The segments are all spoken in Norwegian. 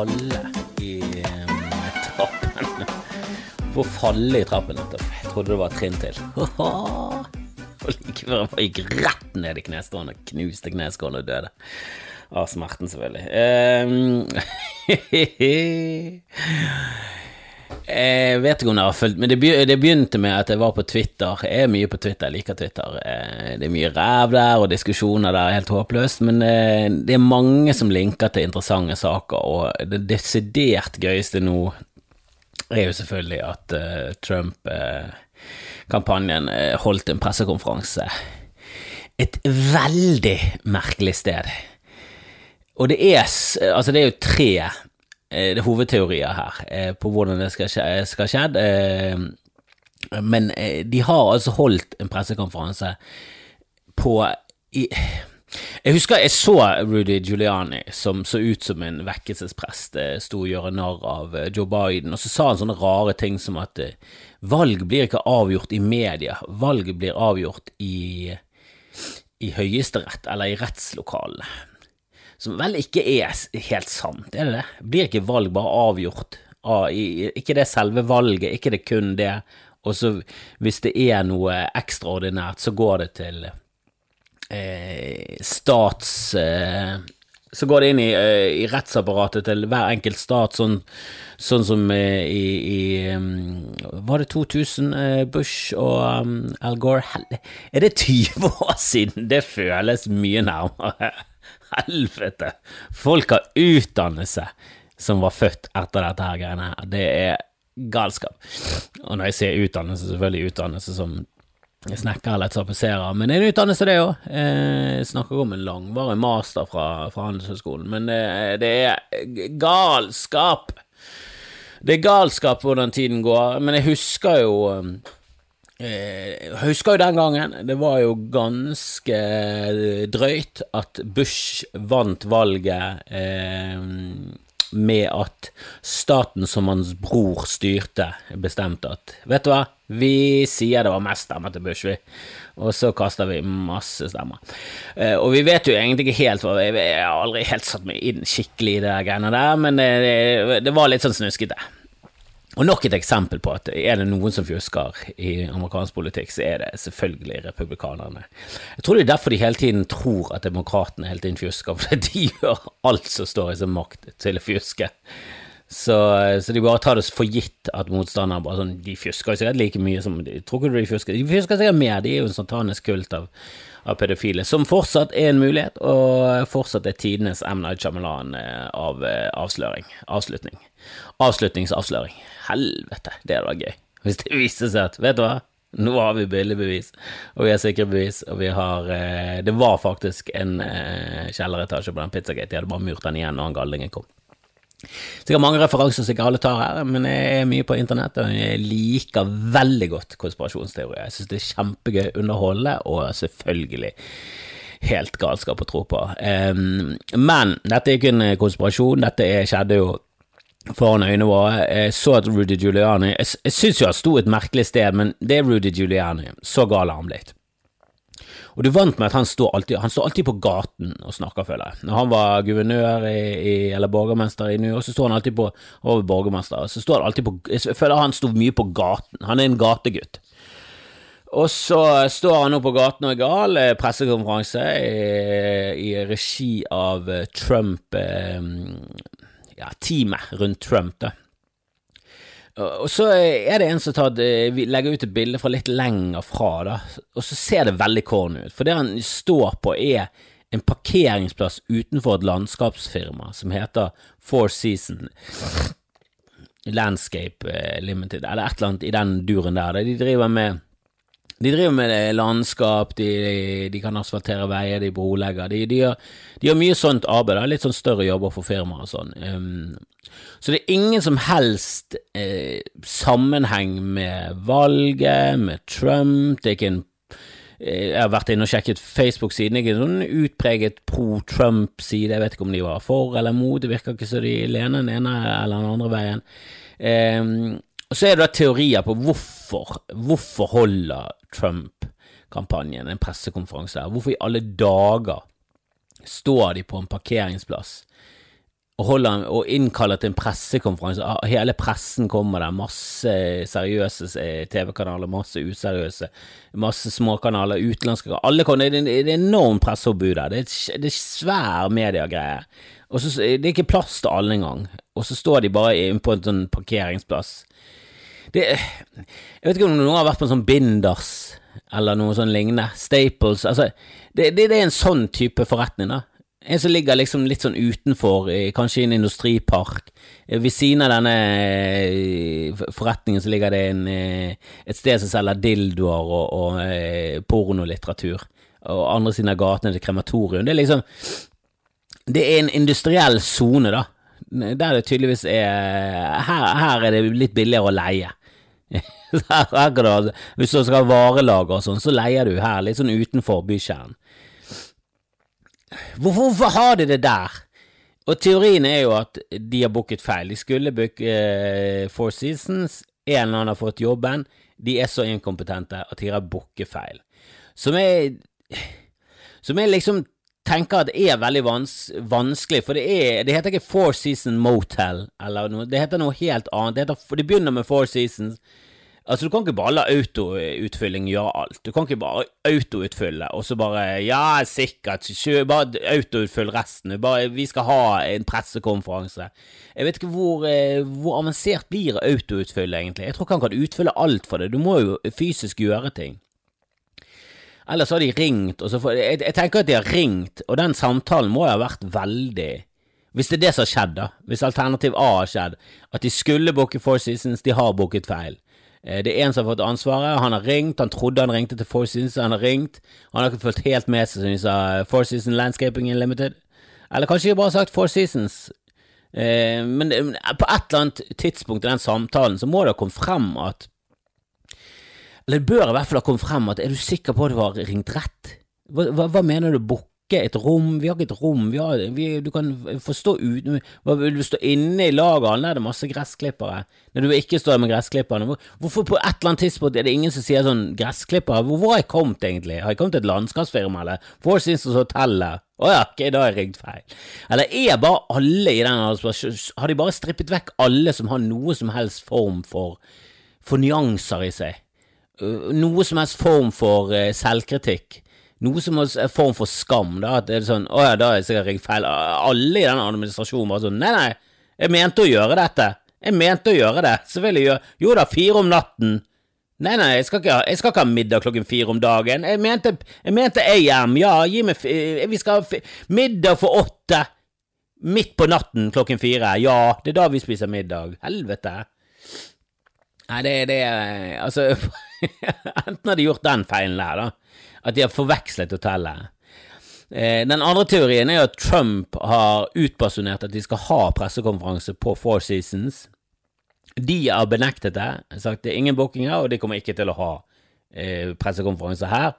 falle i um, trappen. Få falle i trappen nettopp. Jeg trodde det var et trinn til. Og like før jeg gikk rett ned i knestående, knuste kneskålen og døde. Av smerten, selvfølgelig. Um, Jeg vet ikke om jeg har fulgt Men det begynte med at jeg var på Twitter. Jeg er mye på Twitter, jeg liker Twitter. Eh, det er mye ræv der, og diskusjoner der, helt håpløst. Men eh, det er mange som linker til interessante saker, og det desidert gøyeste nå er jo selvfølgelig at uh, Trump-kampanjen holdt en pressekonferanse et veldig merkelig sted. Og det er, altså det er jo tre Eh, det er hovedteorier her eh, på hvordan det skal, skal skjedd. Eh, men de har altså holdt en pressekonferanse på i, jeg husker jeg så Rudy Giuliani, som så ut som en vekkelsesprest, sto og gjøre narr av Joe Biden, og så sa han sånne rare ting som at valg blir ikke avgjort i media, valg blir avgjort i, i Høyesterett eller i rettslokalene som vel ikke er helt sant, er det det? Blir ikke valg bare avgjort av Ikke det selve valget, ikke det kun det, og så hvis det er noe ekstraordinært, så går det til eh, stats... Eh, så går det inn i, uh, i, rettsapparatet til hver enkelt stat, sånn, sånn som uh, i, i um, Var det 2000 uh, Bush og um, Al Gore Er det 20 år siden? Det føles mye nærmere helvete! Folk har utdannelse som var født etter dette her greiene her. Det er galskap. Og når jeg sier utdannelse, selvfølgelig utdannelse som snekker eller tapeserer, men det er en utdannelse, det òg. Eh, snakker om en langvarig master fra, fra Handelshøyskolen, men det, det er galskap! Det er galskap hvordan tiden går, men jeg husker jo jeg eh, husker jo den gangen, det var jo ganske drøyt at Bush vant valget eh, med at staten som hans bror styrte, bestemte at vet du hva, vi sier det var mest stemmer til Bush, vi, og så kaster vi masse stemmer. Eh, og vi vet jo egentlig ikke helt hva Jeg har aldri helt satt meg inn skikkelig i det greiene der, men det, det, det var litt sånn snuskete. Og nok et eksempel på at er det noen som fjusker i amerikansk politikk, så er det selvfølgelig republikanerne. Jeg tror det er derfor de hele tiden tror at demokratene hele tiden fjusker, for de gjør alt som står i sin makt til å fjuske. Så, så, de bare tar det for gitt at motstanderne bare sånn De fjusker sikkert like mye som de tror ikke de fjusker. De fjusker sikkert mer, de er jo en satanisk kult av, av pedofile, som fortsatt er en mulighet, og fortsatt er tidenes M. Jamalan eh, av eh, avsløring. Avslutning. Avslutningsavsløring. Helvete, det hadde vært gøy. Hvis det viser seg at, vet du hva, nå har vi billigbevis, og vi har sikre bevis, og vi har eh, Det var faktisk en eh, kjelleretasje på den Pizzagate, de hadde bare murt den igjen når han gallingen kom. Sikkert mange referanser som ikke alle tar her, men jeg er mye på internett, og jeg liker veldig godt konspirasjonsteorier. Jeg synes det er kjempegøy, å underholde, og selvfølgelig helt galskap å tro på. Um, men dette er ikke en konspirasjon, dette skjedde jo foran øynene våre. Jeg så at Rudy Giuliani Jeg, jeg syns jo han sto et merkelig sted, men det er Rudy Giuliani. Så gal har han blitt. Og du vant med at han står alltid, alltid på gaten og snakker, føler jeg. Når han var guvernør i, i, eller borgermester i New York, så står han alltid på over borgermester, så står han alltid på Jeg føler han sto mye på gaten. Han er en gategutt. Og så står han nå på gaten og er gal. Eh, pressekonferanse i, i regi av eh, Trump eh, ja, teamet rundt Trump, da. Og så er det en som tar, legger ut et bilde fra litt lenger fra, da, og så ser det veldig corny ut. For det han står på, er en parkeringsplass utenfor et landskapsfirma som heter Four Season Landscape eh, Limited, eller et eller annet i den duren der. De driver med de driver med landskap, de, de kan asfaltere veier, de brolegger. De, gjør, de, gjør, mye sånt arbeid, da. litt sånn større jobber for firmaer og sånn. Um, så det er ingen som helst eh, sammenheng med valget, med Trump. Det er ikke en eh, jeg har vært inne og sjekket Facebook-siden. Ikke en sånn utpreget pro-Trump-side. Jeg vet ikke om de var for eller mot. Det virker ikke så de lener den ene eller den andre veien. Um, og Så er det da teorier på hvorfor. Hvorfor holder Trump-kampanjen en pressekonferanse her? Hvorfor i alle dager står de på en parkeringsplass og, holder, og innkaller til en pressekonferanse. Ah, hele pressen kommer der, masse seriøse eh, TV-kanaler, masse useriøse, masse småkanaler, utenlandske Alle kommer, det, er enormt presseoppbud der. Det er, det er svær mediegreie. Og så, Det er ikke plass til alle engang. Og så står de bare på en sånn parkeringsplass. Det, jeg vet ikke om noen har vært på en sånn Binders eller noe sånn lignende. Staples. Altså, det, det, det er en sånn type forretning, da. En som ligger liksom litt sånn utenfor, kanskje i en industripark. Ved siden av denne eh, forretningen så ligger det en, eh, et sted som selger dildoer og, og eh, pornolitteratur. Og andre siden av gaten er det krematorium. Det er liksom Det er en industriell sone, da. Der det tydeligvis er her, her er det litt billigere å leie. her, du, hvis du skal ha varelager og sånn, så leier du her, litt sånn utenfor bykjernen. Hvorfor, hvorfor har de det der? Og teorien er jo at de har booket feil. De skulle booke uh, Four Seasons, en eller annen har fått jobben. De er så inkompetente at de har booket feil. Som jeg Som jeg liksom tenker at er veldig vans vanskelig, for det er Det heter ikke Four Season Motel eller noe, det heter noe helt annet. Det, heter, det begynner med Four Seasons. Altså, du kan ikke bare la autoutfylling gjøre alt. Du kan ikke bare autoutfylle, og så bare Ja, sikkert, bare autoutfyll resten. Bare, vi skal ha en pressekonferanse. Jeg vet ikke hvor, eh, hvor avansert blir autoutfyll, egentlig. Jeg tror ikke han kan utfylle alt for det. Du må jo fysisk gjøre ting. Ellers har de ringt, og så får jeg, jeg tenker at de har ringt, og den samtalen må jo ha vært veldig Hvis det er det som har skjedd, da. Hvis alternativ A har skjedd, at de skulle booke Four Seasons, de har booket feil. Eh, det er en som har fått ansvaret, han har ringt, han trodde han ringte til Four Seasons, han har ringt, han har ikke fulgt helt med seg som de sa Four Seasons Landscaping Unlimited. Eller kanskje de bare har sagt Four Seasons. Eh, men på et eller annet tidspunkt i den samtalen så må det ha kommet frem at Eller det bør i hvert fall ha kommet frem at er du sikker på at du har ringt rett? Hva, hva, hva mener du booke? Ikke et rom, vi har ikke et rom, vi har, vi, du kan få stå ute, vil du stå inne i lagerhallen, der er det masse gressklippere, når du ikke står med gressklipperne, hvorfor på et eller annet tidspunkt er det ingen som sier sånn gressklippere, hvor, har jeg kommet egentlig, har jeg kommet til et landskapsfirma, eller? Four Seasons Hotellet, å oh ja, ok, da har jeg ringt feil, eller er bare alle i den har de bare strippet vekk alle som har noe som helst form for, for nyanser i seg, noe som helst form for uh, selvkritikk, noe som en form for skam. da, at det er sånn, å ja, da er jeg sikkert ringt feil. Alle i den administrasjonen var sånn Nei, nei, jeg mente å gjøre dette. Jeg mente å gjøre det. Så vil jeg gjøre Jo da, fire om natten. Nei, nei, jeg skal, ikke, jeg skal ikke ha middag klokken fire om dagen. Jeg mente, jeg mente AM. Ja, gi meg Vi skal ha middag for åtte. Midt på natten klokken fire. Ja, det er da vi spiser middag. Helvete. Nei, det, er det Altså Enten har de gjort den feilen der, da at de har forvekslet hotellet. Eh, den andre teorien er at Trump har utpersonert at de skal ha pressekonferanse på Four Seasons. De har benektet det, sagt det er ingen bookinger, og de kommer ikke til å ha eh, pressekonferanse her.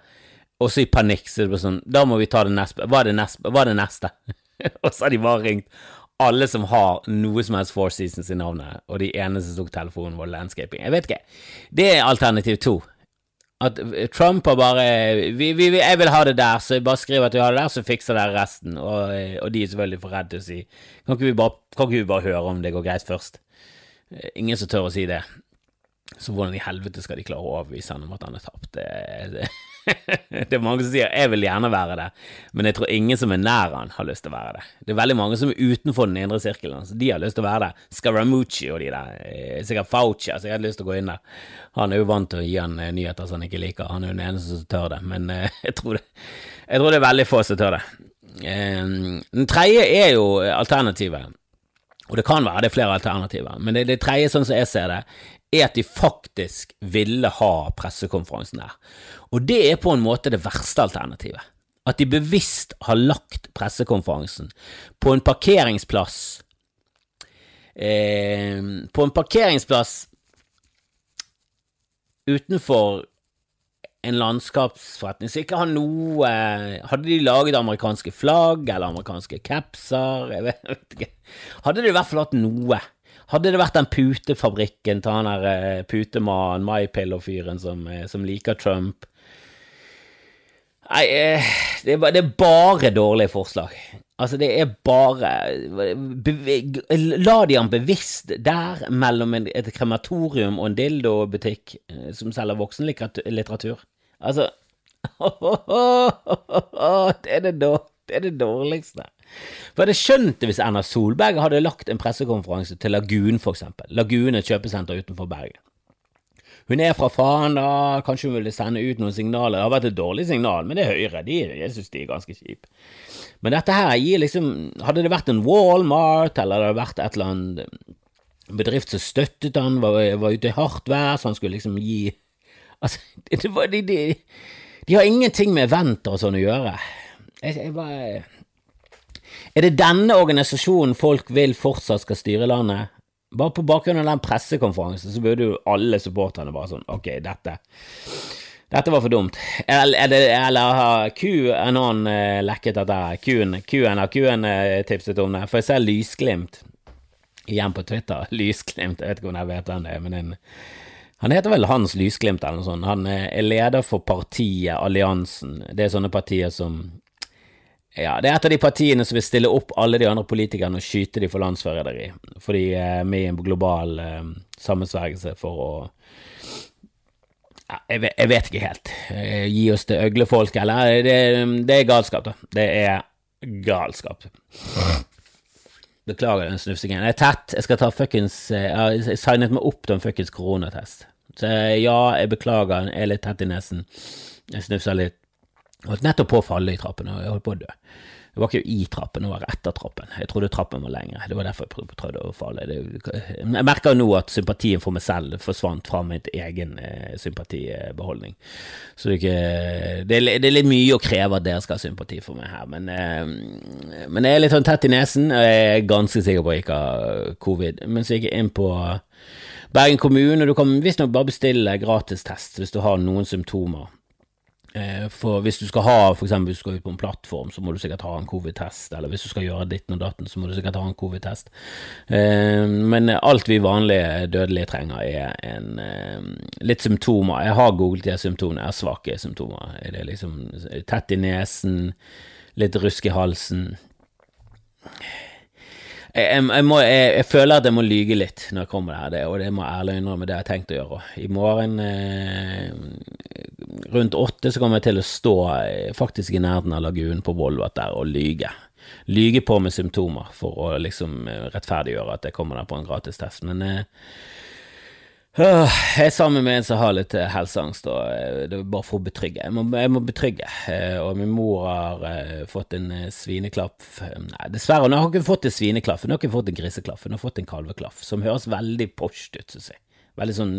Og så i panikk så det ble sånn Da må vi ta det neste. Hva er det neste? Hva er det neste? og så har de bare ringt alle som har noe som helst Four Seasons i navnet, og de eneste som tok telefonen, var Landscaping. Jeg vet ikke. Det er alternativ to. At Trump har bare vi, vi, 'Jeg vil ha det der, så jeg bare skriver at du har det der, så fikser dere resten.' Og, og, de er selvfølgelig for redde til å si kan ikke, bare, kan ikke, vi bare, høre om det går greit først? Ingen som tør å si det. Så hvordan i helvete skal de klare å overbevise han om at han er tapt? Det, det, det er mange som sier 'jeg vil gjerne være det', men jeg tror ingen som er nær han har lyst til å være det. Det er veldig mange som er utenfor den indre sirkelen, så de har lyst til å være det. Scaramucci og de der, eh, sikkert Fauci altså jeg hadde lyst til å gå inn der. Han er jo vant til å gi han eh, nyheter som han ikke liker, han er jo den eneste som tør det, men eh, jeg tror det, jeg tror det er veldig få som tør det. Den tredje er jo alternativet. Og det kan være det er flere alternativer, men det, det tredje, sånn som jeg ser det, er at de faktisk ville ha pressekonferansen der. Og det er på en måte det verste alternativet. At de bevisst har lagt pressekonferansen på en parkeringsplass eh, På en parkeringsplass utenfor en landskapsforretning som ikke har noe Hadde de laget amerikanske flagg eller amerikanske capser? Jeg vet ikke. Hadde de i hvert fall hatt noe. Hadde det vært den putefabrikken til han der uh, putemannen, MyPillow-fyren som, uh, som, liker Trump, Nei, eh, det er, det er bare dårlige forslag. Altså, det er bare La de han bevisst der, mellom et krematorium og en dildobutikk eh, som selger voksenlitteratur. Altså det, er det, det er det dårligste. For jeg hadde skjønt det hvis Erna Solberg hadde lagt en pressekonferanse til Lagun, for eksempel. Lagun er et kjøpesenter utenfor Bergen. Hun er fra faen, da. kanskje hun ville sende ut noen signaler. Det har vært et dårlig signal, men det er Høyre. De, jeg synes de er ganske kjipe. Men dette her gir liksom Hadde det vært en Walmart, eller hadde det vært et eller annet bedrift som støttet han, var, var ute i hardt vær, så han skulle liksom gi Altså, det var, de, de, de har ingenting med eventer og sånn å gjøre. Jeg, jeg bare Er det denne organisasjonen folk vil fortsatt skal styre landet? Bare på bakgrunn av den pressekonferansen så burde jo alle supporterne bare sånn Ok, dette dette var for dumt. Eller, eller, eller har QAnon eh, lekket dette? Q-en har Q-en eh, tipset om det? For jeg ser Lysglimt igjen på Twitter. Lysglimt, jeg vet ikke om jeg vet hvem det er, men en, han heter vel Hans Lysglimt eller noe sånt. Han eh, er leder for partiet Alliansen. Det er sånne partier som ja, det er et av de partiene som vil stille opp alle de andre politikerne og skyte de for landsforræderi, for de er med i en global eh, sammensvergelse for å ja, jeg, vet, jeg vet ikke helt. Eh, Gi oss til øglefolk, eller det, det er galskap, da. Det er galskap. Beklager den snufsingen. Jeg er tett. Jeg skal ta fuckings eh, Jeg har signet meg opp til en fuckings koronatest. Så eh, ja, jeg beklager, jeg er litt tett i nesen. Jeg snufser litt. Jeg holdt nettopp på å falle i trappen, og jeg holdt på å dø. Jeg var ikke i trappen, det var etter trappen. Jeg trodde trappen var lengre. Det var derfor jeg prøvde, å falle. Det, jeg merker nå at sympatien for meg selv forsvant fra mitt egen eh, sympatibeholdning. Så det det, det er litt mye å kreve at dere skal ha sympati for meg her, men, eh, men jeg er litt sånn tett i nesen, og jeg er ganske sikker på at jeg ikke har covid. Men så gikk jeg inn på Bergen kommune, og du kan visstnok bare bestille gratistest hvis du har noen symptomer. Eh, For hvis du skal ha, for eksempel hvis du skal ut på en plattform, så må du sikkert ha en covid-test, eller hvis du skal gjøre ditten og datten, så må du sikkert ha en covid-test. Eh, Men alt vi vanlige dødelige trenger, er en eh, litt symptomer. Jeg har googlet de symptomene, jeg har svake symptomer. Det er liksom tett i nesen, litt rusk i halsen. Jeg, jeg, må, jeg, føler at jeg må lyge litt når jeg kommer her, det, og det må jeg ærlig innrømme, det har jeg tenkt å gjøre. I morgen eh, rundt åtte så kommer jeg til å stå eh, faktisk i nærheten av lagunen på Volvat der og lyge. Lyge på med symptomer for å liksom eh, rettferdiggjøre at jeg kommer der på en gratistest, men eh, Jeg er sammen med en som har litt eh, helseangst, og eh, det er bare for å betrygge. Jeg må, jeg må betrygge. eh, Og min mor har fått en svineklaff Nei, dessverre, hun har ikke fått en svineklaff, hun har ikke fått en griseklaff, hun har fått en kalveklaff, som høres veldig post ut, synes jeg. Veldig sånn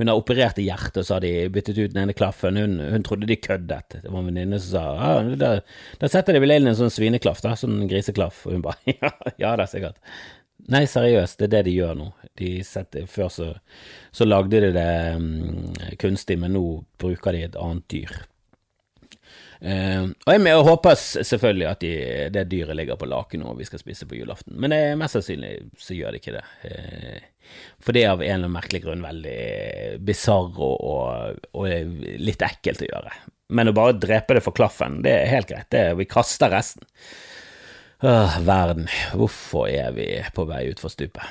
Hun har operert i hjertet, og så har de byttet ut den ene klaffen. Hun, hun trodde de køddet. Det var en venninne som sa ja, da, da setter de vel inn en sånn svineklaff, da, sånn griseklaff. Og hun bare ja, ja da, sikkert. Nei, seriøst, det er det de gjør nå. De setter, før så, så lagde de det um, kunstig, men nå bruker de et annet dyr. Uh, og jeg, jeg håper selvfølgelig at de, det dyret ligger på laken og vi skal spise på julaften, men det, mest sannsynlig så gjør det ikke det. Uh, for det er av en eller annen merkelig grunn veldig bisarr og, og, og litt ekkelt å gjøre. Men å bare drepe det for klaffen, det er helt greit. Det, vi kaster resten. Åh, verden, hvorfor er vi på vei utfor stupet?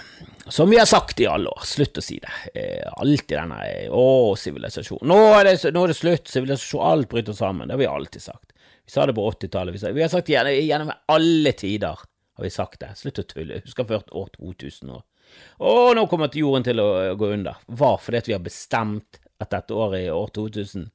Som vi har sagt i alle år, slutt å si det. Eh, alltid denne eh, Å, sivilisasjon. Nå, det- nå er det slutt, sivilisasjon, alt bryter sammen. Det har vi alltid sagt. Vi sa det på 80-tallet, vi, vi har sagt det gjennom, alle tider. Har vi sagt det. Slutt å tulle. Husker før år 2000 år. Å, nå kommer jorden til å å gå under. Hva, fordi at vi har bestemt at dette året er år 2000?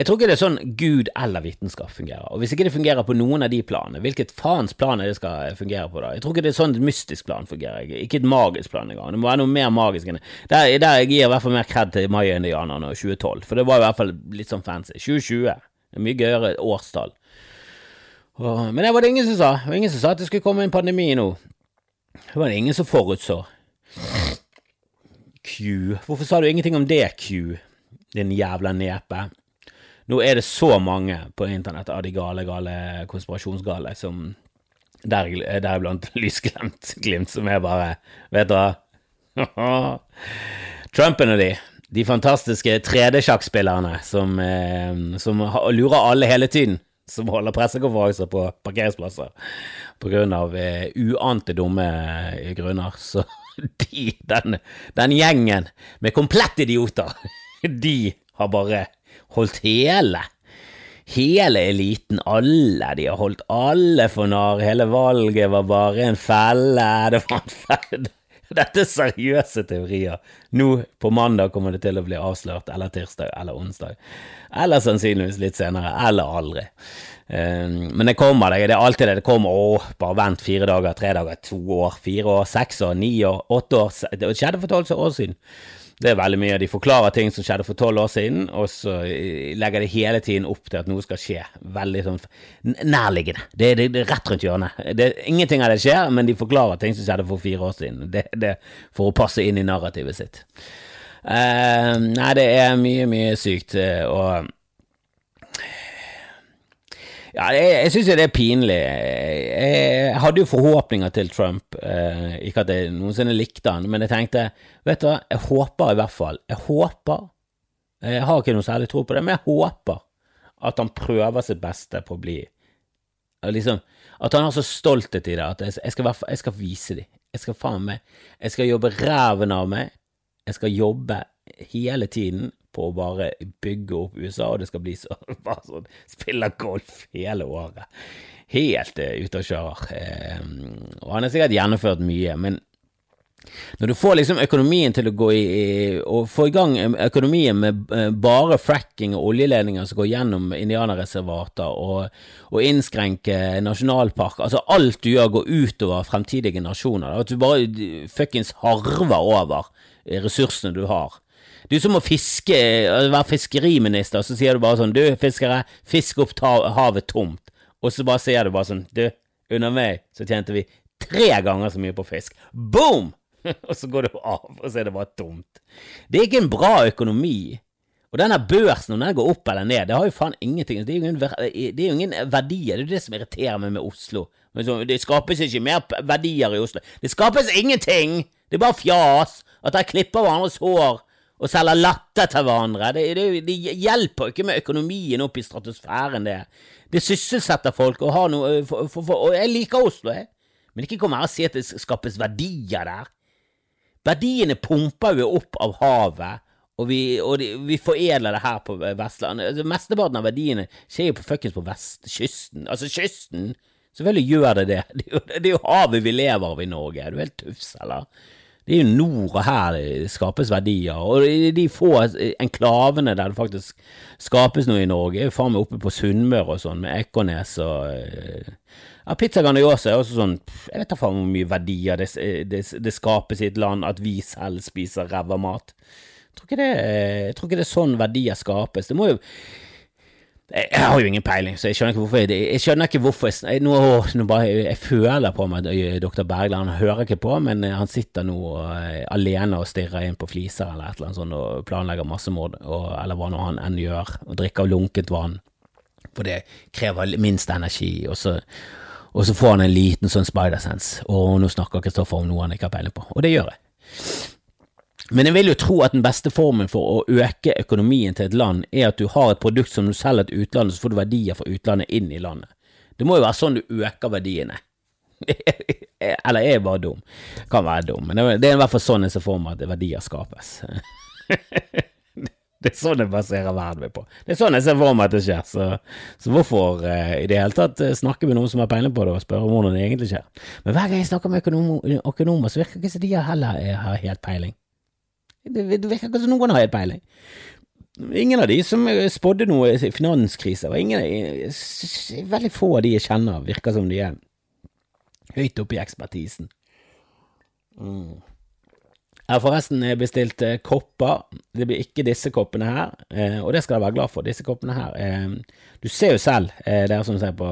Jeg tror ikke det er sånn Gud eller vitenskap fungerer, og hvis ikke det fungerer på noen av de planene, hvilket faens plan er det skal fungere på da? Jeg tror ikke det er sånn et mystisk plan fungerer, ikke et magisk plan engang, det må være noe mer magisk enn det. Der, der jeg gir i hvert fall mer kred til mayaindianerne og 2012, for det var i hvert fall litt sånn fancy. 2020, det er mye gøyere årstall. Og, Men det var det ingen som sa, det var ingen som sa at det skulle komme en pandemi nå. Det var det ingen som forutså. Q, hvorfor sa du ingenting om det, Q? Din jævla nepe. Nå er det så mange på internett av de gale, gale konspirasjonsgale som der, deriblant lysglimt, glimt, som er bare Vet hva? Trumpen og de, De fantastiske 3D-sjakkspillerne som, eh, som lurer alle hele tiden. Som holder pressekonferanser på parkeringsplasser på grunn av eh, uante dumme eh, grunner. Så de, den, den gjengen med komplett idioter, de har bare holdt hele hele eliten, alle, de har holdt alle for narr, hele valget var bare en felle, det var en felle Dette er seriøse teorier. Nå på mandag kommer det til å bli avslørt, eller tirsdag eller onsdag. Eller sannsynligvis litt senere, eller aldri. Um, men det kommer. Det er alltid det. Det kommer å, bare vent fire dager, tre dager, to år, fire år, seks år, ni år, åtte år. Det skjedde for tolv år siden. Det er veldig mye. De forklarer ting som skjedde for tolv år siden, og så legger de hele tiden opp til at noe skal skje. Veldig sånn nærliggende. Det, det, det er rett rundt hjørnet. Det, ingenting av det skjer, men de forklarer ting som skjedde for fire år siden. Det, det For å passe inn i narrativet sitt. Uh, nei, det er mye, mye sykt. Eh, og ja, jeg, jeg syns jo det er pinlig. Jeg, hadde jo forhåpninger til Trump. Eh, ikke at jeg noensinne likte han, men jeg tenkte vet du hva, jeg håper i hvert fall Jeg håper Jeg har ikke noe særlig tro på det, men jeg håper at han prøver sitt beste på å bli liksom, At han har så stolthet i det at jeg, jeg, skal, jeg skal, vise dem. Jeg skal faen meg Jeg skal jobbe ræven av meg. Jeg skal jobbe hele tiden på å bare bygge opp USA, og det skal bli så, bare sånn Spiller golf hele året. Helt uh, ute og kjører. Uh, og han har sikkert gjennomført mye, men når du får liksom økonomien til å gå i, og få i gang økonomien med eh, bare fracking og oljeledninger som går gjennom indianerreservater og, og innskrenke nasjonalparker, altså alt du gjør går utover fremtidige generasjoner, at du bare fuckings harver over ressursene du har. Du som må fiske, være fiskeriminister, så sier du bare sånn Du, fiskere, fisk opp havet tomt. Og så bare sier du bare sånn Du, under meg så tjente vi tre ganger så mye på fisk. Boom! og så går du av, og så er det bare tomt. Det er ikke en bra økonomi. Og denne børsen, om den går opp eller ned, det har jo faen ingenting Det er jo ingen, det er jo ingen verdier. Det er jo det som irriterer meg med Oslo. Det skapes ikke mer verdier i Oslo. Det skapes ingenting! Det er bare fjas. At de klipper hverandres hår og selger latter til hverandre. Det, det, det, hjelper ikke med økonomien opp i stratosfæren, det. Det sysselsetter folk og har noe for, for, for, Og jeg liker Oslo, jeg. Men ikke kom her og si at det skapes verdier der. Verdiene pumper vi opp av havet, og vi, og de, vi foredler det her på Vestlandet. Altså, mesteparten av verdiene skjer jo på fuckings på vestkysten. Altså, kysten Selvfølgelig gjør det det. Det er, jo, det er jo havet vi lever av i Norge. Er du helt tufs, eller? Det er jo nord og her det skapes verdier, og de få enklavene der det faktisk skapes noe i Norge, er jo faen meg oppe på Sunnmøre og sånn, med Ekornes og eh, ja, Pizza Grandiosa er også sånn Jeg vet da faen hvor mye verdier det, det, det, skapes i et land at vi selv spiser ræva mat. Jeg tror, det, jeg tror ikke det er sånn verdier skapes. Det må jo jeg har jo ingen peiling, så jeg skjønner ikke hvorfor jeg, jeg skjønner ikke hvorfor jeg, nå, nå bare, jeg føler på meg at dr. Bergland han hører ikke på, men eh, han sitter nå uh, alene og stirrer inn på fliser eller et eller annet sånt og planlegger massemord, eller hva nå han enn gjør, og drikker lunket vann, for det krever minst energi, og så, og så får han en liten sånn spider-sense, og nå snakker Kristoffer om noe han ikke har peiling på, og det gjør jeg. Men jeg vil jo tro at den beste formen for å øke økonomien til et land, er at du har et produkt som du selger til utlandet, så får du verdier fra utlandet inn i landet. Det må jo være sånn du øker verdiene. Eller er jeg bare dum? Kan være dum, men det er i hvert fall sånn jeg ser for meg at verdier skapes. Det er sånn jeg baserer verden min på. Det er sånn jeg ser for meg at det skjer. Så, så hvorfor eh, i det hele tatt uh, snakke med noen som har peiling på det, og spørre om hvordan det egentlig skjer? Men hver gang jeg snakker med økonomer, så virker det ikke som de heller har helt peiling. Det, virker ikke som noen har helt peiling. Ingen av de som spådde noe finanskrise, ingen, veldig få av de jeg kjenner, virker som de er høyt oppe i ekspertisen. Mm. Jeg har forresten bestilt eh, kopper. Det blir ikke disse koppene her, eh, og det skal jeg være glad for. Disse koppene her eh, Du ser jo selv, dere som ser på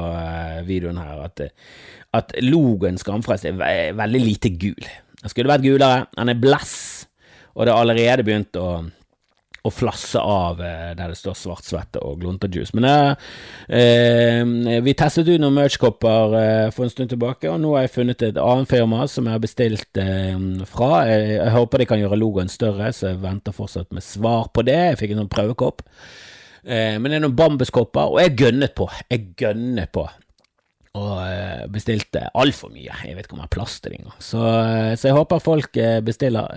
videoen her, at, at logoen Skamfrelst er veldig lite gul. Den skulle vært gulere. Den er blass og det har allerede begynt å, og flasse av eh, der det står svart svette og glunterjuice. Men eh, eh, vi testet ut noen merch-kopper eh, for en stund tilbake, og nå har jeg funnet et annet firma som jeg har bestilt eh, fra. Jeg, jeg, håper de kan gjøre logoen større, så jeg venter fortsatt med svar på det. Jeg fikk en sånn prøvekopp. Eh, men det er noen bambuskopper, og jeg gønnet på. Jeg gønner på og eh, bestilte altfor mye. Jeg vet ikke om jeg har det engang. Så, eh, så, jeg håper folk eh, bestiller.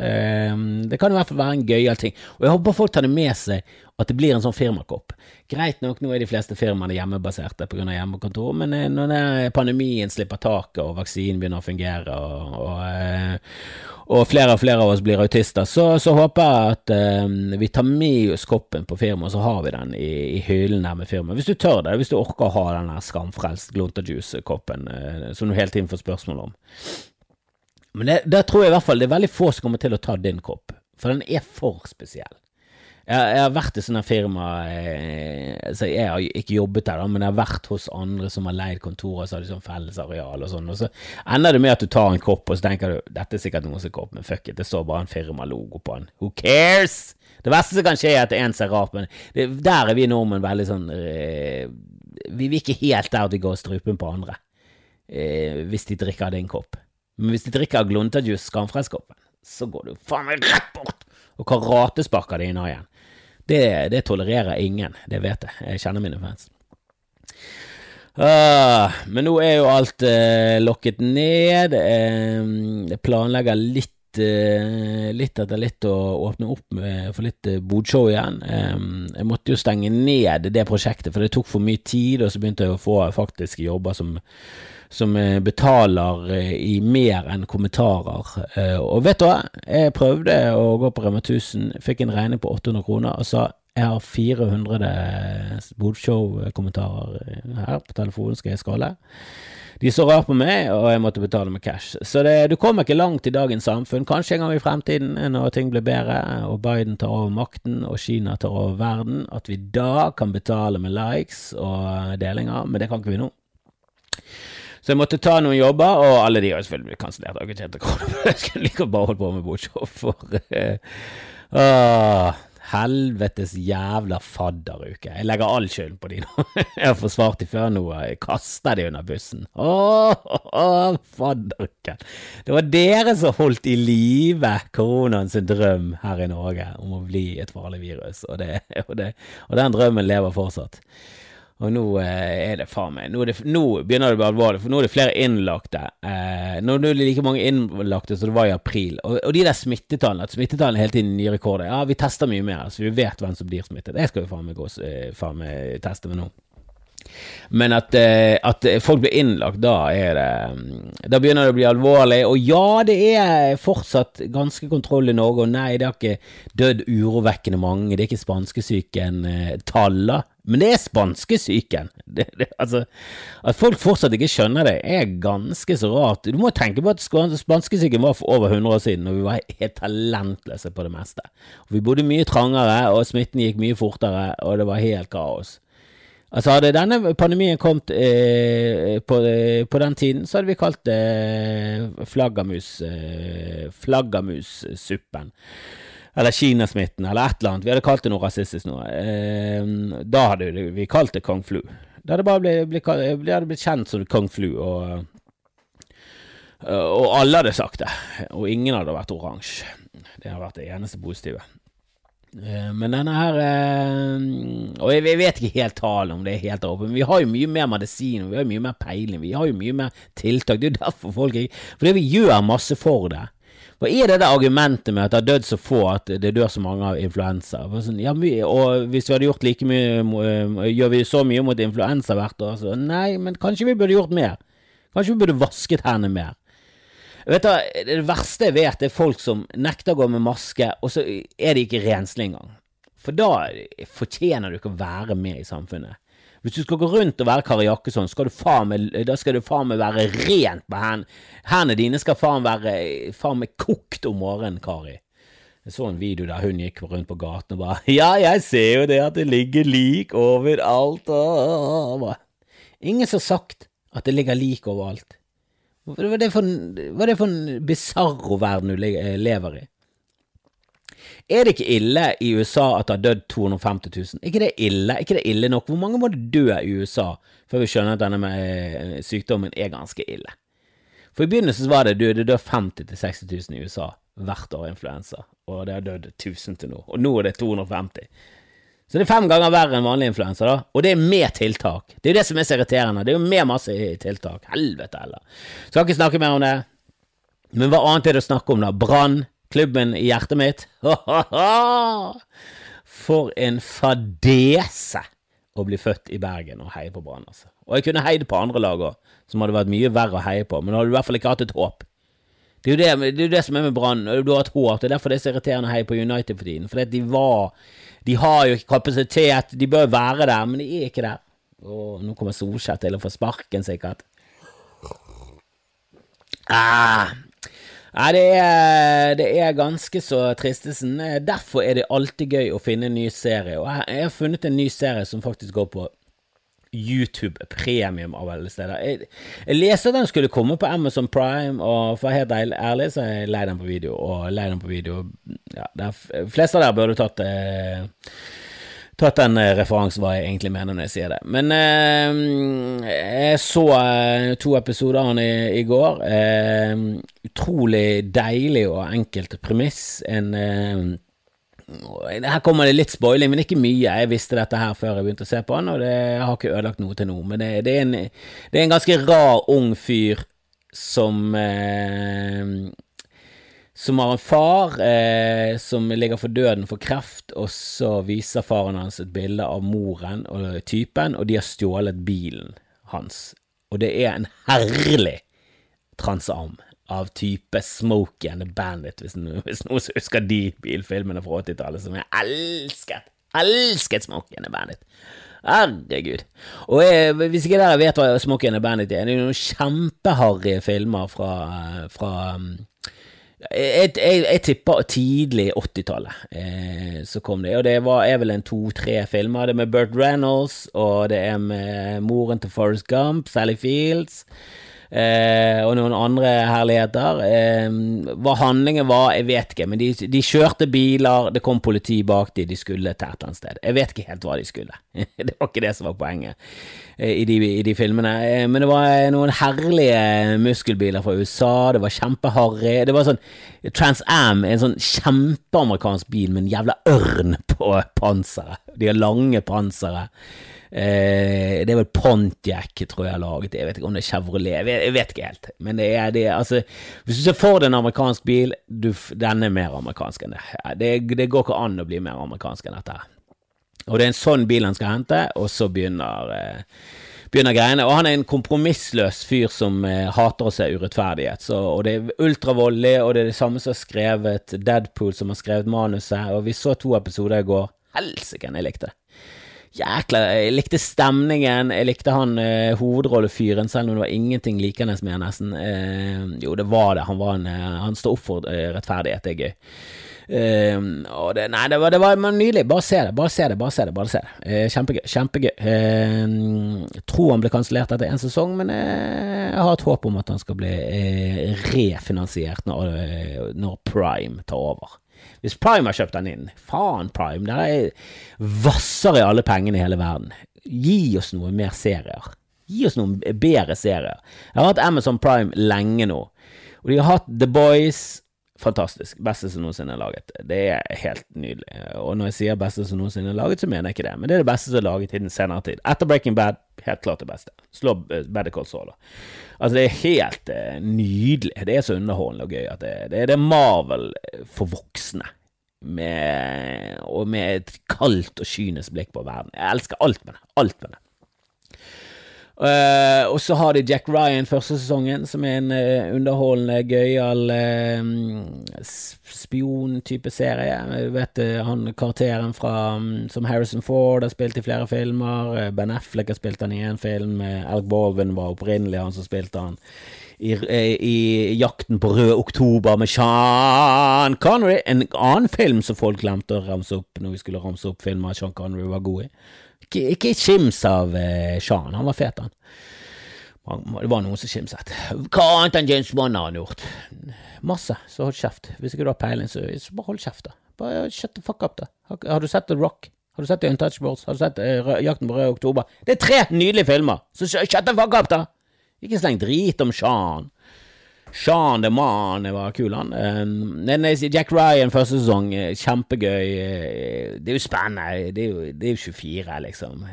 Det kan i hvert fall være en gøyal ting. Og jeg håper folk tar det med seg at det blir en sånn firmakopp. Greit nok, nå er de fleste firmaene hjemmebaserte pga. hjemmekontor, men når pandemien slipper taket og vaksinen begynner å fungere, og, og, og flere og flere av oss blir autister, så, så håper jeg at eh, vi tar med oss koppen på firmaet, så har vi den i, i hyllen der med firmaet. Hvis du tør det, hvis du orker å ha den der skamfrelst Glunterjuice-koppen eh, som du hele tiden får spørsmål om. Men det, der tror jeg i hvert fall det er veldig få som kommer til å ta din kopp, for den er for spesiell. Jeg, jeg, har vært i sånne firma eh, så Jeg har ikke jobbet der, men jeg har vært hos andre som har leid kontorer så har de sånn fellesareal og sånn. Og så ender det med at du tar en kopp, og så tenker du dette er sikkert noen som kopp, men fuck it, det står bare en firmalogo på den. Who cares? Det verste som kan skje, er at en ser rart men det, der er vi nordmenn veldig sånn eh, Vi vil ikke helt der at vi går strupen på andre eh, hvis de drikker av din kopp. Men hvis de drikker av Glunterjuice, skamfreskoppen, så går du faen meg rett bort og karatesparker det inn igjen. Det, det tolererer ingen, det vet jeg. Jeg kjenner mine fans. Uh, men nå er jo alt uh, lokket ned. Uh, jeg planlegger litt litt etter litt å åpne opp med, for litt bodshow igjen. jeg måtte jo stenge ned det prosjektet, for det tok for mye tid, og så begynte jeg å få faktiske jobber som som eh, betaler eh, i mer enn kommentarer. Eh, og vet du hva, jeg prøvde å gå på Rema 1000, fikk en regning på 800 kroner og sa jeg har 400 Bodshow-kommentarer her på telefonen, skal jeg skalle? De så rart på meg, og jeg måtte betale med cash. Så det, du kommer ikke langt i dagens samfunn. Kanskje en gang i fremtiden, når ting blir bedre, og Biden tar over makten, og Kina tar over verden, at vi da kan betale med likes og delinger, men det kan ikke vi nå. Så jeg måtte ta noen jobber, og alle de har selvfølgelig blitt kansellert. Jeg skulle like bare holdt på med bordshow for uh, Helvetes jævla fadderuke. Jeg legger all skylden på de nå. Jeg har forsvart de før nå, jeg kaster de under bussen. Åh, åh fadderuken. Det var dere som holdt i live koronaens drøm her i Norge om å bli et farlig virus, og, det, og, det, og den drømmen lever fortsatt. Og nå eh, er det faen meg nå, det, nå, begynner det å bli alvorlig, for nå er det flere innlagte. Eh, nå er det like mange innlagte som det var i april. Og, og de der smittetallene, at smittetallene hele tiden nye rekorder. Ja, vi tester mye mer, så vi vet hvem som blir smittet. Det skal vi faen meg, gå, eh, faen meg teste med nå. Men at, eh, at, folk blir innlagt, da er det Da begynner det å bli alvorlig. Og ja, det er fortsatt ganske kontroll i Norge, og nei, det har ikke dødd urovekkende mange. Det er ikke spanskesyken eh, men det er spanskesyken. Det, altså, at folk fortsatt ikke skjønner det, er ganske så rart. Du må tenke på at spanskesyken var for over 100 år siden, og vi var helt talentløse på det meste. Og vi bodde mye trangere, og smitten gikk mye fortere, og det var helt kaos. Altså Hadde denne pandemien kommet eh, på, eh, på, den tiden, så hadde vi kalt det eh, flaggermus, eh, flaggermussuppen. Eller kinasmitten, eller et eller annet. Vi hadde kalt det noe rasistisk nå. Eh, da hadde vi kalt det kong flu. Det hadde bare blitt, blitt, hadde blitt kjent som kong flu, og, og alle hadde sagt det. Og ingen hadde vært oransje. Det har vært det eneste positive. Eh, men denne her eh, Og jeg vet ikke helt talen om det er helt oppe, men vi har jo mye mer medisin, vi har jo mye mer peiling, vi har jo mye mer tiltak. Det er jo derfor folk ikke Fordi vi gjør masse for det. Hva er det der argumentet med at det har dødd så få at det dør så mange av influensa? Sånn, ja, og hvis vi hadde gjort like mye eh, Gjør vi så mye mot influensa hvert år? Så nei, men kanskje vi burde gjort mer? Kanskje vi burde vasket hendene mer? Vet du, Det verste jeg vet, er folk som nekter å gå med maske, og så er de ikke renslige engang. For da fortjener du ikke å være med i samfunnet. Hvis du skal gå rundt og være Kari Jakkesson, da skal du faen meg være rent på hendene. Hendene dine skal faen være faen meg kokt om morgenen, Kari. Jeg så en video der hun gikk rundt på gaten og bare Ja, jeg ser jo det at det ligger lik overalt Ingen som har sagt at det ligger lik overalt. Hva er det for, for en bisarro verden du lever i? Er det ikke ille i USA at det har dødd 250 000? Er ikke det ille? Er ikke det ille nok? Hvor mange må det dø i USA før vi skjønner at denne med eh, sykdommen er ganske ille? For i begynnelsen var det du, det dør 50 000-60 000 i USA hvert år influensa, og det har dødd 1000 til nå, og nå er det 250 så det er fem ganger verre enn vanlig influensa, da. Og det er med tiltak. Det er jo det som er så irriterende. Det er jo med masse tiltak. Helvete heller. Skal ikke snakke mer om det. Men hva annet er det å snakke om, da? Brann. Klubben i hjertet mitt. For en fadese å bli født i Bergen og heie på Brann, altså. Og jeg kunne heid på andre lag òg, som hadde vært mye verre å heie på, men da hadde du i hvert fall ikke hatt et håp. Det er jo det, det, er det som er med Brann. Du har et håp. Det er derfor det er så irriterende å heie på United for tiden. For de var De har jo ikke kapasitet. De bør være der, men de er ikke der. Og nå kommer Solskjær til å få sparken, sikkert. Ah. Nei, det er, det er ganske så tristesen. Derfor er det alltid gøy å finne en ny serie. Og jeg har funnet en ny serie som faktisk går på YouTube premium av alle steder. Jeg, jeg leste at den skulle komme på Amazon Prime, og for å være helt ærlig, så er jeg lei den på video. Og lei den på video ja, De fleste av dere burde tatt eh, tatt den eh, referansen, hva jeg egentlig mener når jeg sier det. Men eh, jeg så eh, to episoder av den i, i, går. Eh, utrolig deilig og enkelt premiss. En her kommer det litt spoiling, men ikke mye. Jeg visste dette her før jeg begynte å se på han, og det, jeg har ikke ødelagt noe til nå. Men det, det, er, en, det er, en, ganske rar, ung fyr som eh, Som har en far eh, som ligger for døden for kreft, og så viser faren hans et bilde av moren og typen, og de har stjålet bilen hans. Og det er en herlig transam av type Smokey and the Bandit, hvis, noen, hvis husker de bilfilmene fra 80-tallet som jeg elsket. Elsket Smokey and the Bandit. Herregud. Og jeg, hvis ikke dere vet hva Smokey and the Bandit er, det er noen kjempeharry filmer fra, fra jeg, jeg, jeg, tipper tidlig 80-tallet eh, så kom det, og det var, er vel en to-tre filmer. Det er med Burt Reynolds, og det er med moren til Forrest Gump, Sally Fields eh, og noen andre herligheter. Eh, hva handlingen var, jeg vet ikke, men de, de, kjørte biler, det kom politi bak de, de skulle til et eller annet sted. Jeg vet ikke helt hva de skulle. det var ikke det som var poenget eh, i, de, i, de, filmene. Eh, men det var noen herlige muskelbiler fra USA, det var kjempeharry. Det var sånn Trans Am, en sånn kjempeamerikansk bil med en jævla ørn på panseret. De har lange pansere. Eh, det er vel Pontiac, tror jeg har laget. Jeg vet ikke om det er Chevrolet, jeg vet, ikke helt. Men det er det, altså Hvis du ser for deg en amerikansk bil, du, den er mer amerikansk enn det. det. Det går ikke an å bli mer amerikansk enn dette. Og det er en sånn bil han skal hente, og så begynner eh, begynner greiene. Og han er en kompromissløs fyr som eh, hater å se urettferdighet. Så, og det er ultravoldelig, og det er det samme som har skrevet Deadpool, som har skrevet manuset. Og vi så to episoder i går. Helsike, jeg likte det jækla Jeg likte stemningen, jeg likte han eh, hovedrollefyren, selv om det var ingenting likende med nesten. Eh, jo, det var det. Han, var en, eh, han står opp for eh, rettferdighet, det er gøy. Uh, og det, nei, det var, det var nydelig. Bare se det, bare se det. bare se det, bare se det. Uh, kjempegøy. kjempegøy. Uh, tror han ble kansellert etter én sesong, men jeg har et håp om at han skal bli refinansiert når, når Prime tar over. Hvis Prime har kjøpt den inn, faen Prime, der er vasser i alle pengene i hele verden. Gi oss noe mer serier. Gi oss noen bedre serier. Jeg har hatt Amazon Prime lenge nå, og de har hatt The Boys. Fantastisk. Beste som noensinne er laget. Det er helt nydelig. Og når jeg sier beste som noensinne er laget, så mener jeg ikke det, men det er det beste som er laget i den senere tid. Etter Breaking Bad, helt klart det beste. Slå Better Call Saul. Altså, det er helt uh, nydelig. Det er så underholdende og gøy at det, det, det er Marvel for voksne med, og med et kaldt og kynisk blikk på verden. Jeg elsker alt med det. Alt med det. Uh, og så har de Jack Ryan første sesongen, som er en uh, underholdende, gøyal uh, spiontype serie. Jeg vet han karakteren fra, um, som Harrison Ford har spilt i flere filmer. ben Affleck har spilt han i én film. Alec Baldwin var opprinnelig han som spilte han i, i, Jakten på rød oktober med Sean Connery. En annen film som folk glemte å ramse opp når vi skulle ramse opp filmer Sean Connery var god i. Ikke, ikke skims av eh, Sean, han var fet, han. Det var noen som skimset. Hva annet enn James Bond har han gjort? Masse, så hold kjeft. Hvis ikke du har peiling, så, så bare hold kjeft, da. Bare shut the fuck up, da. Har, har du sett The Rock? Har du sett The Untouchables? Har du sett uh, Jakten på rød oktober? Det er tre nydelige filmer! Så shut the fuck up, da! Ikke sleng drit om Sean. Sean the Man var kul, han. Um, Jack Ryan første sesong, eh, kjempegøy. Eh, det er jo spennende. Det er jo, det er jo 24, liksom.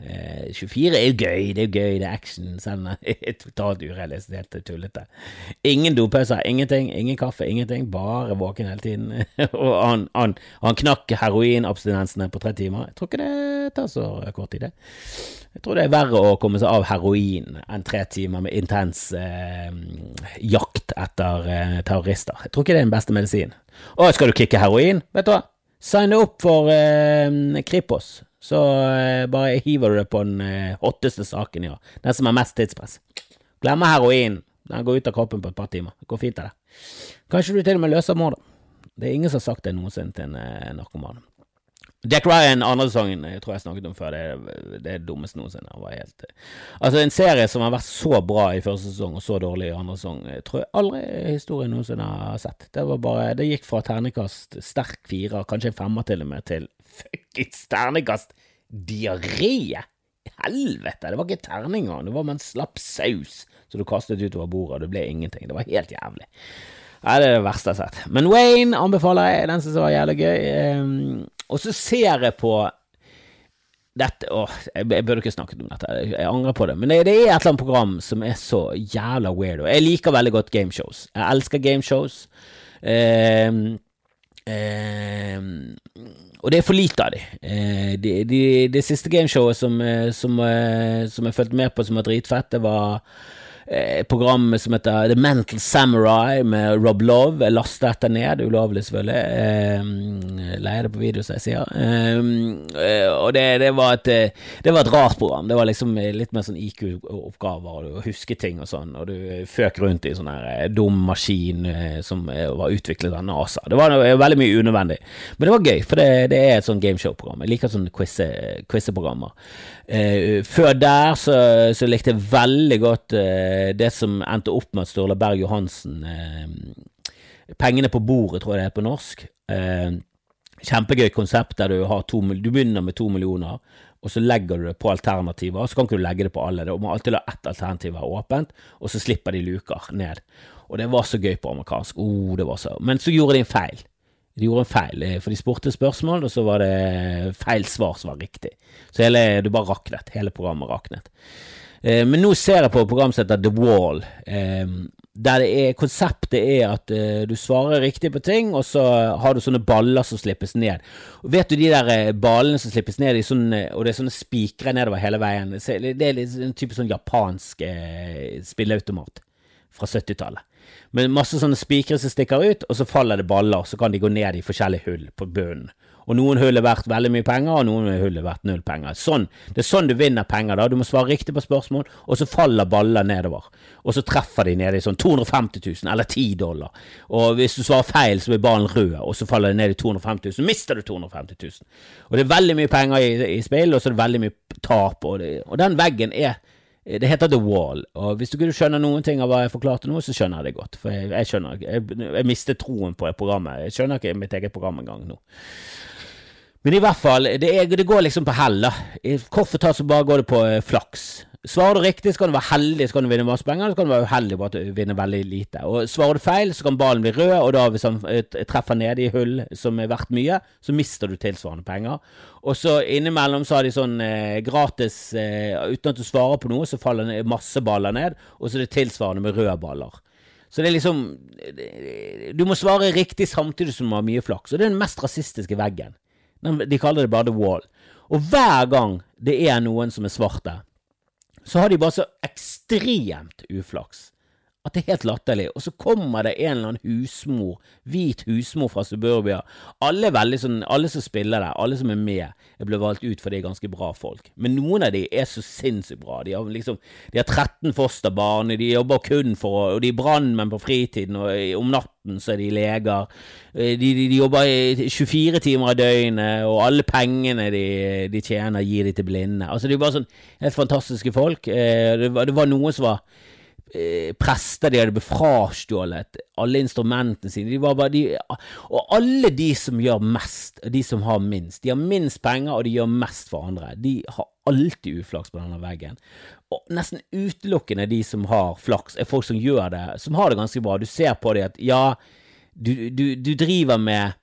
24 er jo gøy, det er jo gøy, det er action, selv om det er totalt urealistisk, helt tullete. Ingen dopauser, ingenting. Ingen kaffe, ingenting. Bare våken hele tiden. Og han, han, han knakk heroinabstinensene på tre timer. Jeg tror ikke det tar så kort tid, det. Jeg tror det er verre å komme seg av heroin enn tre timer med intens eh, jakt etter eh, terrorister. Jeg tror ikke det er den beste medisin. Å, skal du kicke heroin? Vet du hva? Sign deg opp for eh, Kripos, så eh, bare hiver du det på den eh, hotteste saken i år. Den som har mest tidspress. Glemmer heroin. Den går ut av kroppen på et par timer. Det går fint, det. Kanskje du til og med løser mordet. Det er ingen som har sagt det noensinne til en eh, narkoman. Jack Ryan, andre sesongen, jeg tror jeg snakket om før, det er det dummeste noensinne. Han var helt Altså, en serie som har vært så bra i første sesong og så dårlig i andre sesong, jeg tror jeg aldri historien noensinne har sett. Det var bare Det gikk fra ternekast sterk fire, kanskje en femmer til og med, til fuckings ternekast diaré! Helvete! Det var ikke terninger, det var med en slapp saus som du kastet utover bordet, og det ble ingenting. Det var helt jævlig. Nei, det er det verste jeg har sett. Men Wayne anbefaler jeg, den som var jævlig gøy. Um, og så ser jeg på dette Åh, jeg, jeg burde ikke snakket om dette, jeg, jeg angrer på det. Men det, det, er et eller annet program som er så jævla weird. Og Jeg liker veldig godt gameshows. Jeg elsker gameshows. Eh, eh, og det er for lite av de. Eh, det, de, de siste gameshowet som, eh, som, eh, som jeg fulgte med på som var dritfett, det var program som heter The Mental Samurai med Rob Love. Jeg laster dette ned, ulovlig selvfølgelig. Eh, leier det på video, som jeg sier. Eh, og det, det, var et, eh, det, var et, rart program. Det var liksom litt mer sånn IQ-oppgaver, og du husker ting og sånn, og du føk rundt i sånn her eh, dum maskin som var utviklet av NASA. Det var veldig mye unødvendig, men det var gøy, for det, det er et sånn gameshow-program. Jeg liker sånne quiz-programmer. Eh, før der så, så, likte jeg veldig godt eh, det som endte opp med at Sturla Berg Johansen eh, Pengene på bordet, tror jeg det er på norsk. Eh, kjempegøy konsept der du, to, du begynner med to millioner, og så legger du det på alternativer. Så kan ikke du legge det på alle. Du må alltid la ett alternativ være åpent, og så slipper de luker ned. Og det var så gøy på amerikansk. Oh, det var så. Men så gjorde de en feil. De gjorde en feil, eh, for de spurte spørsmål, og så var det feil svar som var riktig. Så hele, du bare raknet. Hele programmet raknet. Eh, men nå ser jeg på et som heter The Wall, eh, der er, konseptet er at eh, du svarer riktig på ting, og så har du sånne baller som slippes ned. Og vet du de der eh, ballene som slippes ned, sånne, og det er sånne spikere nedover hele veien? Det er en type sånn japansk eh, spilleautomat fra 70-tallet med masse sånne spikere som stikker ut, og så faller det baller, så kan de gå ned i forskjellige hull på bunnen. Og noen hull er verdt veldig mye penger, og noen hull er verdt null penger. Sånn, Det er sånn du vinner penger, da. Du må svare riktig på spørsmål, og så faller baller nedover. Og så treffer de ned i sånn 250 000, eller 10 dollar. Og hvis du svarer feil, så blir ballen rød, og så faller det ned i 250 000, så mister du 250 000. Og det er veldig mye penger i, i spill, og så er det veldig mye tap, og, det, og den veggen er det heter The Wall, og hvis du ikke skjønner noen ting av hva jeg forklarte nå, så skjønner jeg det godt. For jeg, jeg skjønner jeg, jeg mistet troen på programmet. Jeg skjønner ikke mitt eget program engang nå. Men i hvert fall, det, er, det går liksom på hell, da. Kort fortalt så bare går det på eh, flaks. Svarer du riktig, så kan du være heldig, så kan du vinne masse penger, så kan du være uheldig bare at du vinner veldig lite. Og Svarer du feil, så kan ballen bli rød, og da hvis han eh, treffer nede i hull som er verdt mye, så mister du tilsvarende penger. Og så innimellom så har de sånn eh, gratis eh, Uten at du svarer på noe, så faller det masse baller ned, og så er det tilsvarende med røde baller. Så det er liksom Du må svare riktig samtidig som du har mye flaks, og det er den mest rasistiske veggen. De kaller det bare The Wall. Og hver gang det er noen som er svarte, så har de bare så ekstremt uflaks at det er helt latterlig. Og så kommer det en eller annen husmor, hvit husmor fra suburbia. Alle, sånn, alle som spiller der, alle som er med, ble valgt ut fordi de er ganske bra folk. Men noen av de er så sinnssykt bra. De har, liksom, de har 13 fosterbarn, de jobber kun for Og de er brannmenn på fritiden, og om natten så er de leger. Eh, de, de, de jobber 24 timer av døgnet, og alle pengene de, de tjener, gir de til blinde. Altså, de er bare sånn helt fantastiske folk. Eh, det var, det var noen som var prester, de hadde befrastjålet alle instrumentene sine. De var bare de, og alle de som gjør mest, de som har minst. De har minst penger, og de gjør mest for andre. De har alltid uflaks på denne veggen. Og nesten utelukkende de som har flaks, er folk som gjør det, som har det ganske bra. Du ser på dem at ja, du, du, du driver med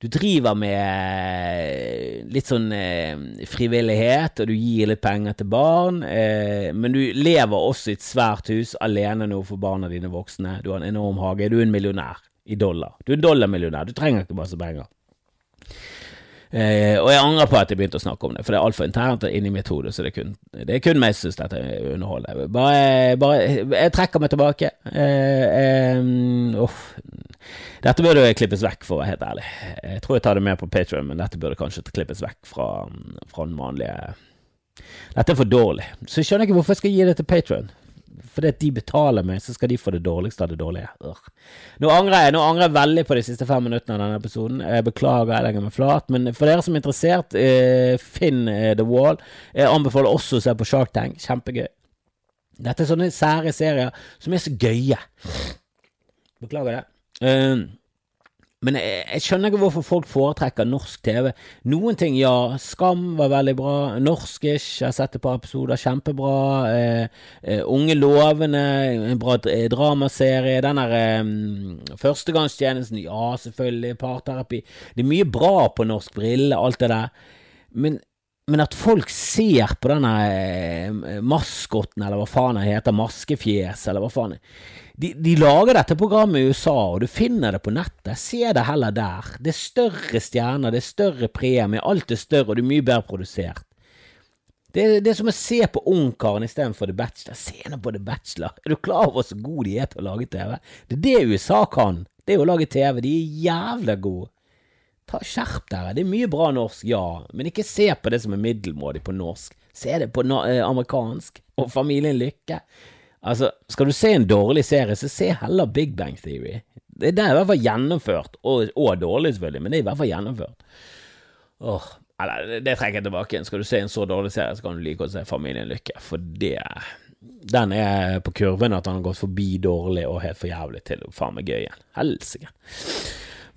du driver med eh, litt sånn eh, frivillighet, og du gir litt penger til barn, eh, men du lever også i et svært hus alene nå for barna dine voksne. Du har en enorm hage. Du er en millionær i dollar. Du er dollarmillionær. Du trenger ikke masse penger. Eh, og jeg angrer på at jeg begynte å snakke om det, for det er altfor internt inni mitt hode, så det er kun, det er kun meg som syns dette er. Bare, bare, Jeg trekker meg tilbake. Eh, eh, oh. Dette burde klippes vekk, for å være helt ærlig. Jeg tror jeg tar det med på Patrion, men dette burde kanskje klippes vekk fra, fra den vanlige Dette er for dårlig. Så jeg skjønner ikke hvorfor jeg skal gi det til Patrion fordi at de betaler meg, så skal de få det dårligste av det dårlige. Nå angrer jeg nå angrer jeg veldig på de siste fem minuttene av denne episoden. Jeg beklager, jeg legger meg flat. Men for dere som er interessert, eh, finn eh, The Wall. Jeg anbefaler også å se på Shark Tank. Kjempegøy. Dette er sånne sære serier som er så gøye. Beklager det. Uh, men jeg, jeg, skjønner ikke hvorfor folk foretrekker norsk TV. Noen ting, ja. Skam var veldig bra. Norskish, jeg har sett et par episoder. Kjempebra. Eh, eh, Unge lovende, en bra dramaserie. Den der eh, Førstegangstjenesten, ja, selvfølgelig. Parterapi. Det er mye bra på norsk. Brille, alt det der. Men, men at folk ser på denne eh, maskotten, eller hva faen det heter, maskefjes, eller hva faen de, de, lager dette programmet i USA, og du finner det på nettet. Se det heller der. Det er større stjerner, det er større premie, alt er større, og det er mye bedre produsert. Det, det er som å se på Ungkaren istedenfor The Bachelor. Se nå på The Bachelor. Er du klar over så gode de er til å lage TV? Det er det USA kan. Det er å lage TV. De er jævla gode. Skjerp dere. Det er mye bra norsk, ja, men ikke se på det som er middelmådig på norsk. Se det på no eh, amerikansk. Og Familien Lykke. Altså, skal du se en dårlig serie, så se heller Big Bang Theory. Det, er i hvert fall gjennomført, og, og, dårlig selvfølgelig, men det er i hvert fall gjennomført. Åh, eller, det, trekker jeg tilbake. Skal du se en så dårlig serie, så kan du like å se Familien Lykke, for det Den er på kurven at han har gått forbi dårlig og helt for jævlig til faen meg gøy igjen. Helsike.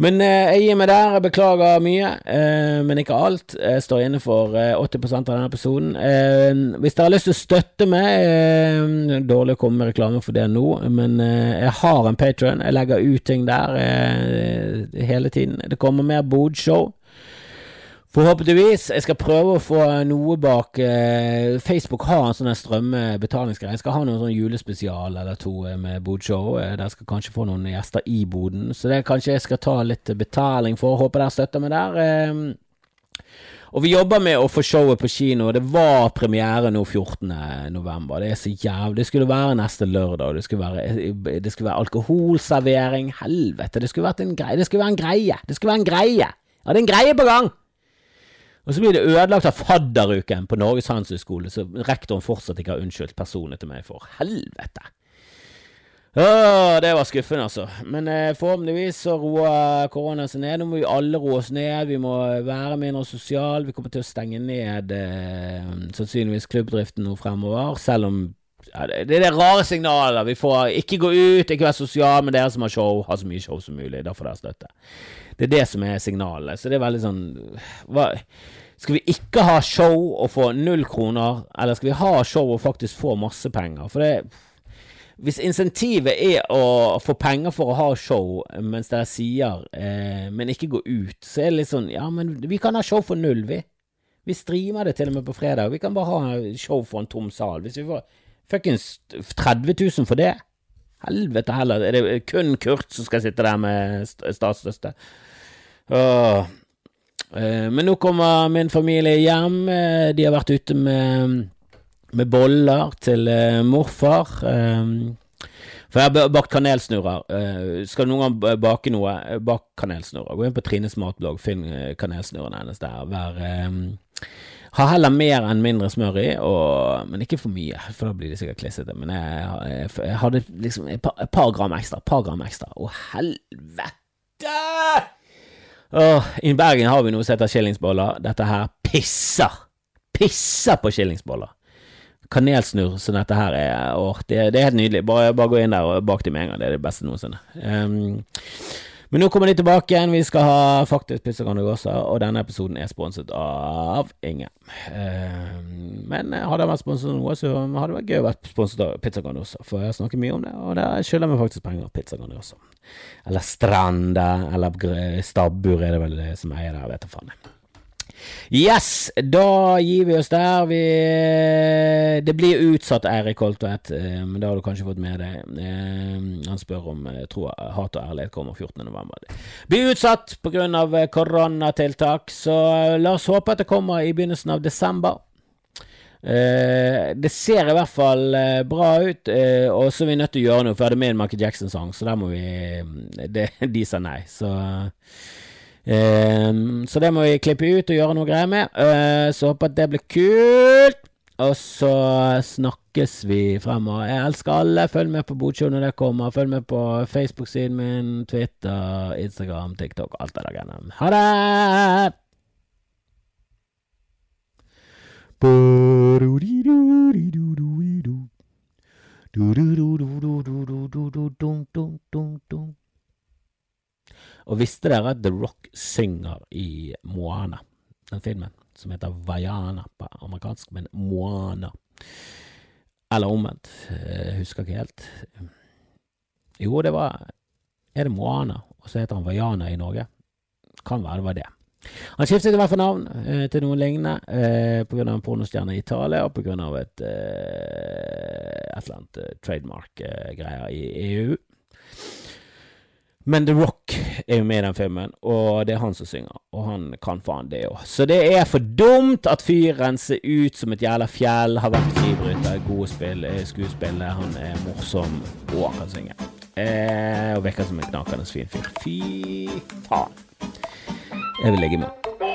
Men eh, jeg gir meg der. Jeg beklager mye, eh, men ikke alt. Jeg står inne for eh, 80 av denne episoden. Eh, hvis dere har lyst til å støtte meg eh, Dårlig å komme med reklame for det nå, men eh, jeg har en patron. Jeg legger ut ting der hele tiden. Det kommer mer Bodshow. Forhåpentligvis. Jeg skal prøve å få noe bak eh, Facebook har en sånn strømbetalingsgreie. Jeg skal ha noen sånn julespesial eller to eh, med bodshow. Eh, der skal kanskje få noen gjester i boden. Så det kanskje jeg skal ta litt betaling for. Håper dere støtter meg der. Eh, og vi jobber med å få showet på kino. Det var premiere nå 14. november. Det er så jævlig. Det skulle være neste lørdag. Det skulle være, det skulle være alkoholservering. Helvete, det skulle vært en greie. Det skulle være en greie. Det skulle være en greie. Ja, det er en greie på gang! Og så blir det ødelagt av fadderuken på Norges handelshøyskole, som rektoren fortsatt ikke har unnskyldt personene til meg for. Helvete! Åh, det var skuffende, altså. Men eh, forhåpentligvis så roer koronaen seg ned. Nå må vi alle roe oss ned. Vi må være mindre sosiale. Vi kommer til å stenge ned eh, sannsynligvis klubbdriften nå fremover, selv om ja, det, er det rare signaler vi får. Ikke gå ut, ikke være sosial med dere som har show. Ha så mye show som mulig. Da får dere støtte. Det er det som er signalet. Så det er veldig sånn hva, Skal vi ikke ha show og få null kroner, eller skal vi ha show og faktisk få masse penger? For det hvis insentivet er å få penger for å ha show mens dere sier, eh, men ikke gå ut, så er det litt sånn Ja, men vi kan ha show for null, vi. Vi streamer det til og med på fredag. Vi kan bare ha show for en tom sal. Hvis vi får fuckings 30 000 for det Helvete heller, er det kun Kurt som skal sitte der med statsstøtte? Eh, men nå kommer min familie hjem. Eh, de har vært ute med, med boller til eh, morfar. For jeg har bakt kanelsnurrer. Skal du noen gang bake noe, bak kanelsnurrer. Gå inn på Trines matblogg, finn kanelsnurrene hennes der. Hver har heller mer enn mindre smør i, og, men ikke for mye, for da blir de sikkert klissete. Men jeg, jeg, jeg, hadde liksom et par, et par, gram ekstra. Et par gram ekstra. Å, helvete! Åh, I Bergen har vi noe som heter skillingsboller. Dette her pisser. Pisser på skillingsboller. kanelsnurr som dette her er. Åh, det, det, er helt nydelig. Bare, bare gå inn der og bak dem med en gang. Det er det beste noensinne. Um, men nå kommer de tilbake igjen. Vi skal ha faktisk Pizza Grandiosa, og denne episoden er sponset av ingen. Uh, men hadde jeg vært sponset av noe, så hadde det vært gøy å være sponset av Pizza Grandiosa, for jeg snakker mye om det, og der skylder meg faktisk penger. av Pizza Grandiosa. Eller Stranda, eller Stabbur er det vel det som eier det, vet du faen. Yes, da gir vi oss der. Vi, det blir utsatt, Eirik Holtvedt, eh, men det har du kanskje fått med deg. Eh, han spør om jeg tror Hat og ærlighet kommer 14.11. Det blir utsatt pga. Eh, koronatiltak, så la oss håpe at det kommer i begynnelsen av desember. Det ser i hvert fall bra ut, og så er vi nødt til å gjøre noe, for jeg hadde med en Michael Jackson-sang, så der må vi det, De sa nei, så Um, så det må vi klippe ut og gjøre noe greier med. Uh, så håper at det blir kult. Og så snakkes vi fremover. Jeg elsker alle. Følg med på Bodshow når det kommer. Følg med på Facebook-siden min, Twitter, Instagram, TikTok, alt det der greiene. Ha det! Og visste dere at The Rock synger i Moana, den filmen, som heter Vaiana på amerikansk, men Moana. Eller omvendt, jeg husker ikke helt. Jo, det var Er det Moana, og så heter han Vaiana i Norge? Kan være det var det. Han skiftet i hvert fall navn eh, til noe lignende eh, pga. en pornostjerne i Italia og pga. et, eh, et eller annet eh, trademark-greier i EU. Men The Rock er jo med i den filmen, og det er han som synger. Og han kan faen det òg. Så det er for dumt at fyren ser ut som et jævla fjell, har vært fribryter, gode spill, skuespiller, han er morsom, og kan synge. Eh, og virker som en knakende fin fyr. Fy faen. Jeg vil ligge med